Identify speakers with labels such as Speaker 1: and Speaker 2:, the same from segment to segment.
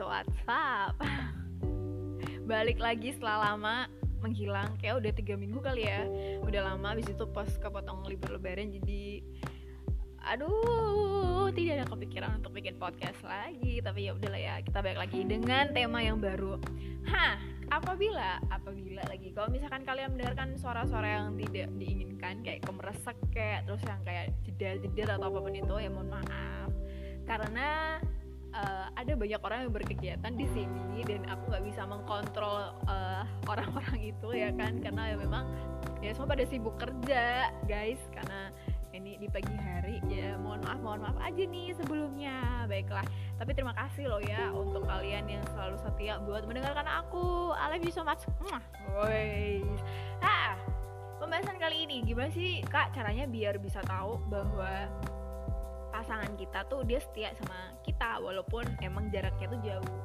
Speaker 1: WhatsApp Balik lagi setelah lama menghilang. Kayak udah tiga minggu kali ya. Udah lama abis itu pas kepotong libur lebaran Jadi aduh tidak ada kepikiran untuk bikin podcast lagi. Tapi ya udahlah ya kita balik lagi dengan tema yang baru. Hah apabila apabila lagi kalau misalkan kalian mendengarkan suara-suara yang tidak diinginkan kayak kemeresek kayak terus yang kayak jeda-jeda atau apa pun itu ya mohon maaf. Karena uh, ada banyak orang yang berkegiatan di sini dan aku nggak bisa mengkontrol uh, orang-orang itu ya kan? Karena ya memang ya semua pada sibuk kerja guys. Karena ini di pagi hari ya mohon maaf mohon maaf aja nih sebelumnya. Baiklah tapi terima kasih loh ya untuk kalian yang selalu setia buat mendengarkan aku. I love you so much. Woi. ah pembahasan kali ini gimana sih kak caranya biar bisa tahu bahwa pasangan kita tuh dia setia sama kita walaupun emang jaraknya tuh jauh.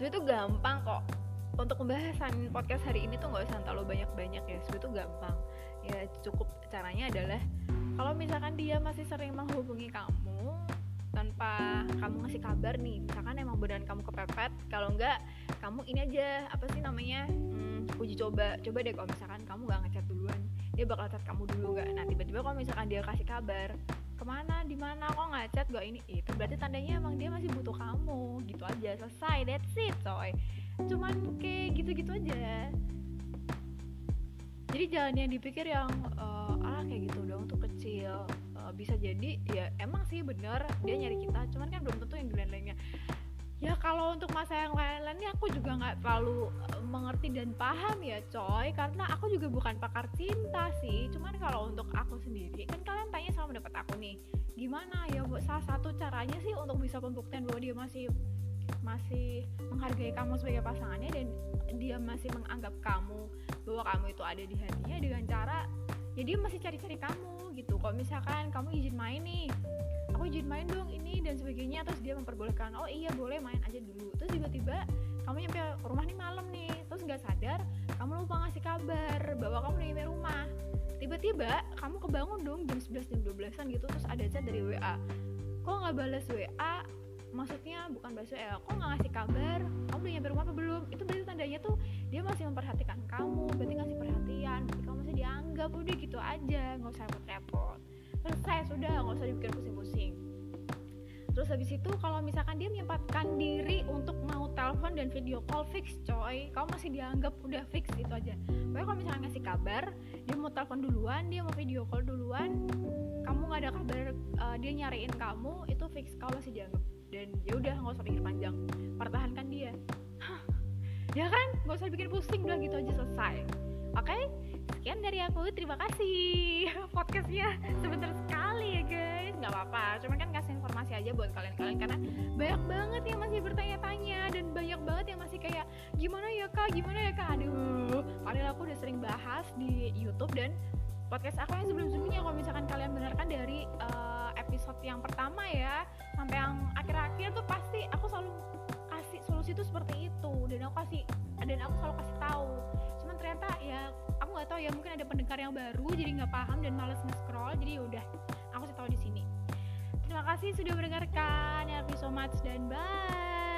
Speaker 1: Sebenarnya tuh gampang kok. Untuk pembahasan podcast hari ini tuh nggak usah terlalu banyak-banyak ya. Sebenarnya tuh gampang. Ya cukup caranya adalah kalau misalkan dia masih sering menghubungi kamu tanpa kamu ngasih kabar nih misalkan emang beneran kamu kepepet kalau enggak kamu ini aja apa sih namanya hmm, uji coba. Coba deh kalau misalkan kamu gak ngechat duluan dia bakal chat kamu dulu gak nah tiba-tiba kalau misalkan dia kasih kabar ke mana di mana kok nggak chat gak ini. Itu berarti tandanya emang dia masih butuh kamu. Gitu aja selesai that's it coy. Cuman kayak gitu-gitu aja. Jadi jangan yang dipikir yang uh, ah kayak gitu dong tuh kecil uh, bisa jadi ya emang sih bener dia nyari kita. Cuman kan belum tentu yang ya kalau untuk masa yang lain-lainnya aku juga nggak terlalu uh, mengerti dan paham ya coy. Karena aku juga bukan pakar cinta sih. Cuman kalau untuk aku sendiri kan kalian tanya sama dapat aku nih gimana ya buat salah satu caranya sih untuk bisa pembuktian bahwa dia masih masih menghargai kamu sebagai pasangannya dan dia masih menganggap kamu bahwa kamu itu ada di hatinya dengan cara ya dia masih cari-cari kamu gitu. Kalau misalkan kamu izin main nih aku izin main dong ini dan sebagainya terus dia memperbolehkan oh iya boleh main aja dulu. Terus tiba-tiba kamu nyampe rumah nih malam nih terus nggak sadar kamu lupa ngasih kabar bahwa kamu nyampe rumah. Tiba-tiba kamu kebangun dong jam 11 jam 12an gitu terus ada chat dari WA kok nggak balas WA maksudnya bukan bahasa ya kok nggak ngasih kabar? Kamu udah nyampe rumah apa belum? Itu berarti tandanya tuh dia masih memperhatikan kamu berarti ngasih perhatian berarti kamu masih dianggap. Udah gitu aja nggak usah repot-repot. Selesai sudah nggak usah dibikin pusing-pusing. Terus habis itu kalau misalkan dia menyempatkan diri untuk mau telepon dan video call fix coy kamu masih dianggap udah fix itu aja. Pokoknya kalau misalkan ngasih kabar dia mau telepon duluan dia mau video call duluan kamu nggak ada kabar uh, dia nyariin kamu itu fix kamu masih dianggap. Dan ya udah nggak usah pikir panjang. Pertahankan dia. Ya kan? Nggak usah bikin pusing udah gitu aja selesai aku terima kasih podcastnya. Sebentar sekali ya guys. Nggak apa-apa cuman kan kasih informasi aja buat kalian-kalian karena banyak banget yang masih bertanya-tanya dan banyak banget yang masih kayak gimana ya kak? Gimana ya kak? Aduh padahal aku udah sering bahas di YouTube dan podcast aku yang sebelum-sebelumnya. Kalau misalkan kalian benarkan dari uh, episode yang pertama ya sampai yang akhir-akhir tuh pasti aku selalu kasih solusi itu seperti itu. Dan aku kasih dan aku selalu kasih tahu. Cuman ternyata ya nggak tahu ya mungkin ada pendengar yang baru jadi nggak paham dan males nge-scroll jadi ya udah aku kasih tahu di sini. Terima kasih sudah mendengarkan ya so much dan bye